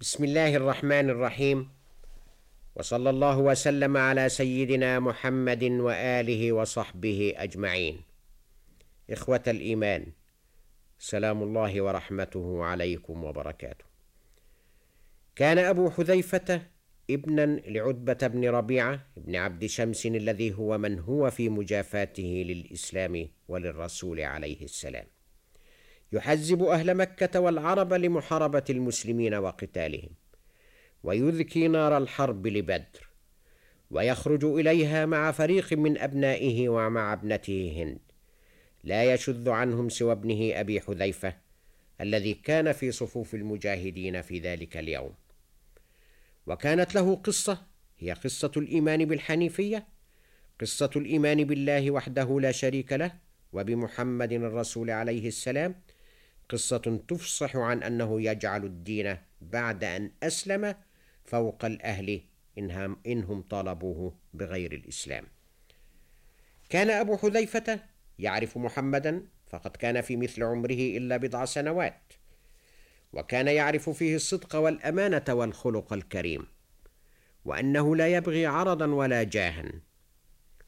بسم الله الرحمن الرحيم وصلى الله وسلم على سيدنا محمد واله وصحبه اجمعين اخوه الايمان سلام الله ورحمته عليكم وبركاته كان ابو حذيفه ابنا لعتبه بن ربيعه بن عبد شمس الذي هو من هو في مجافاته للاسلام وللرسول عليه السلام يحزب أهل مكة والعرب لمحاربة المسلمين وقتالهم ويذكي نار الحرب لبدر ويخرج إليها مع فريق من أبنائه ومع ابنته هند. لا يشذ عنهم سوى ابنه أبي حذيفة الذي كان في صفوف المجاهدين في ذلك اليوم. وكانت له قصة هي قصة الإيمان بالحنيفية قصة الإيمان بالله وحده لا شريك له وبمحمد الرسول عليه السلام قصة تفصح عن أنه يجعل الدين بعد أن أسلم فوق الأهل إنهم, إنهم طالبوه بغير الإسلام. كان أبو حذيفة يعرف محمدا فقد كان في مثل عمره إلا بضع سنوات، وكان يعرف فيه الصدق والأمانة والخلق الكريم، وأنه لا يبغي عرضا ولا جاها،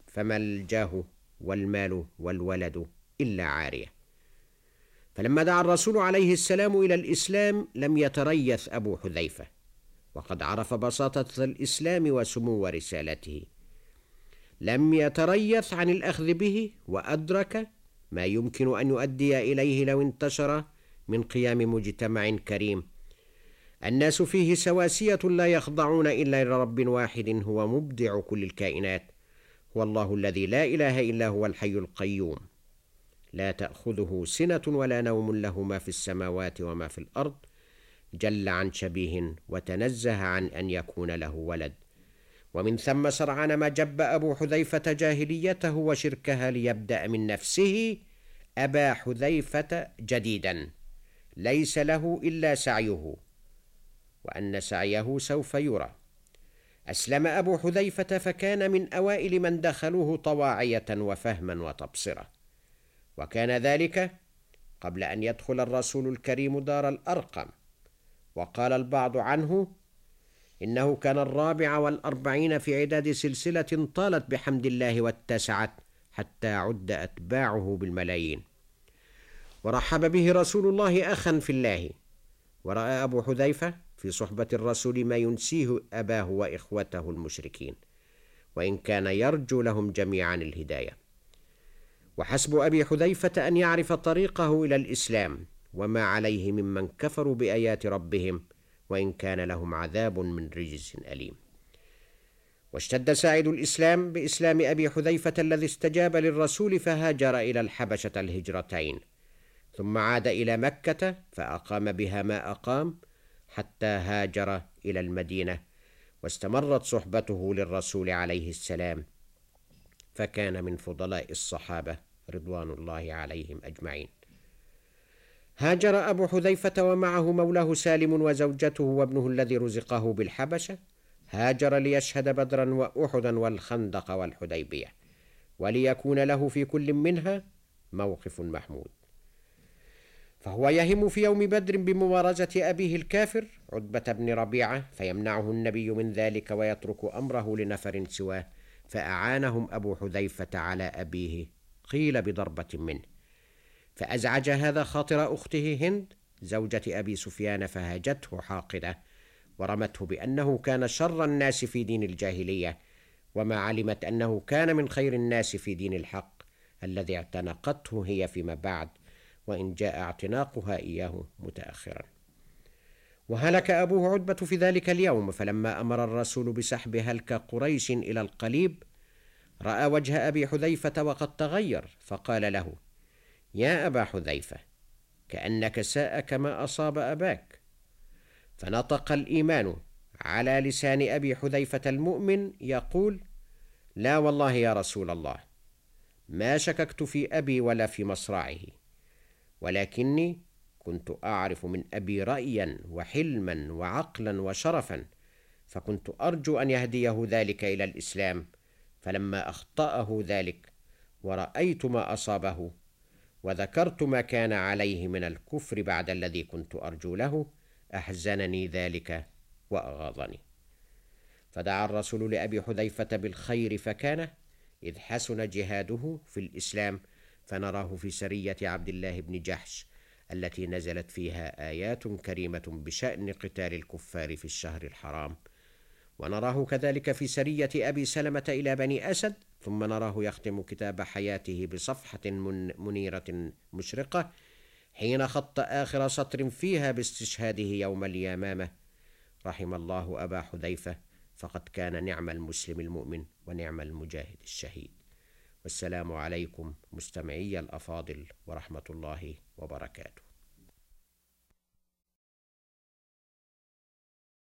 فما الجاه والمال والولد إلا عارية. فلما دعا الرسول عليه السلام إلى الإسلام لم يتريث أبو حذيفة وقد عرف بساطة الإسلام وسمو رسالته. لم يتريث عن الأخذ به وأدرك ما يمكن أن يؤدي إليه لو انتشر من قيام مجتمع كريم. الناس فيه سواسية لا يخضعون إلا لرب واحد هو مبدع كل الكائنات. هو الله الذي لا إله إلا هو الحي القيوم. لا تأخذه سنة ولا نوم له ما في السماوات وما في الأرض. جل عن شبيه وتنزه عن أن يكون له ولد. ومن ثم سرعان ما جب أبو حذيفة جاهليته وشركها ليبدأ من نفسه أبا حذيفة جديدا. ليس له إلا سعيه وأن سعيه سوف يرى. أسلم أبو حذيفة فكان من أوائل من دخلوه طواعية وفهما وتبصرة. وكان ذلك قبل أن يدخل الرسول الكريم دار الأرقم. وقال البعض عنه إنه كان الرابع والأربعين في عداد سلسلة طالت بحمد الله واتسعت حتى عد أتباعه بالملايين. ورحب به رسول الله أخا في الله. ورأى أبو حذيفة في صحبة الرسول ما ينسيه أباه وإخوته المشركين. وإن كان يرجو لهم جميعا الهداية. وحسب أبي حذيفة أن يعرف طريقه إلى الإسلام وما عليه ممن كفروا بآيات ربهم وإن كان لهم عذاب من رجس أليم. واشتد ساعد الإسلام بإسلام أبي حذيفة الذي استجاب للرسول فهاجر إلى الحبشة الهجرتين ثم عاد إلى مكة فأقام بها ما أقام حتى هاجر إلى المدينة واستمرت صحبته للرسول عليه السلام فكان من فضلاء الصحابة. رضوان الله عليهم اجمعين. هاجر أبو حذيفة ومعه مولاه سالم وزوجته وابنه الذي رزقه بالحبشة. هاجر ليشهد بدرا واحدا والخندق والحديبية. وليكون له في كل منها موقف محمود. فهو يهم في يوم بدر بمبارزة أبيه الكافر عتبة بن ربيعة فيمنعه النبي من ذلك ويترك أمره لنفر سواه فأعانهم أبو حذيفة على أبيه. قيل بضربة منه. فأزعج هذا خاطر أخته هند زوجة أبي سفيان فهاجته حاقدة ورمته بأنه كان شر الناس في دين الجاهلية وما علمت أنه كان من خير الناس في دين الحق الذي اعتنقته هي فيما بعد وإن جاء اعتناقها إياه متأخرا. وهلك أبوه عتبة في ذلك اليوم فلما أمر الرسول بسحب هلك قريش إلى القليب رأى وجه أبي حذيفة وقد تغير فقال له يا أبا حذيفة كأنك ساءك ما أصاب أباك. فنطق الإيمان على لسان أبي حذيفة المؤمن يقول لا والله يا رسول الله ما شككت في أبي ولا في مصرعه ولكني كنت أعرف من أبي رايا وحلما وعقلا وشرفا فكنت أرجو أن يهديه ذلك إلى الإسلام. فلما أخطأه ذلك ورأيت ما أصابه وذكرت ما كان عليه من الكفر بعد الذي كنت أرجو له أحزنني ذلك وأغاظني. فدعا الرسول لأبي حذيفة بالخير فكان إذ حسن جهاده في الإسلام فنراه في سرية عبد الله بن جحش التي نزلت فيها آيات كريمة بشأن قتال الكفار في الشهر الحرام. ونراه كذلك في سرية أبي سلمة إلى بني أسد ثم نراه يختم كتاب حياته بصفحة من منيرة مشرقة حين خط آخر سطر فيها باستشهاده يوم اليمامة. رحم الله أبا حذيفة فقد كان نعم المسلم المؤمن ونعم المجاهد الشهيد. والسلام عليكم مستمعي الأفاضل ورحمة الله وبركاته.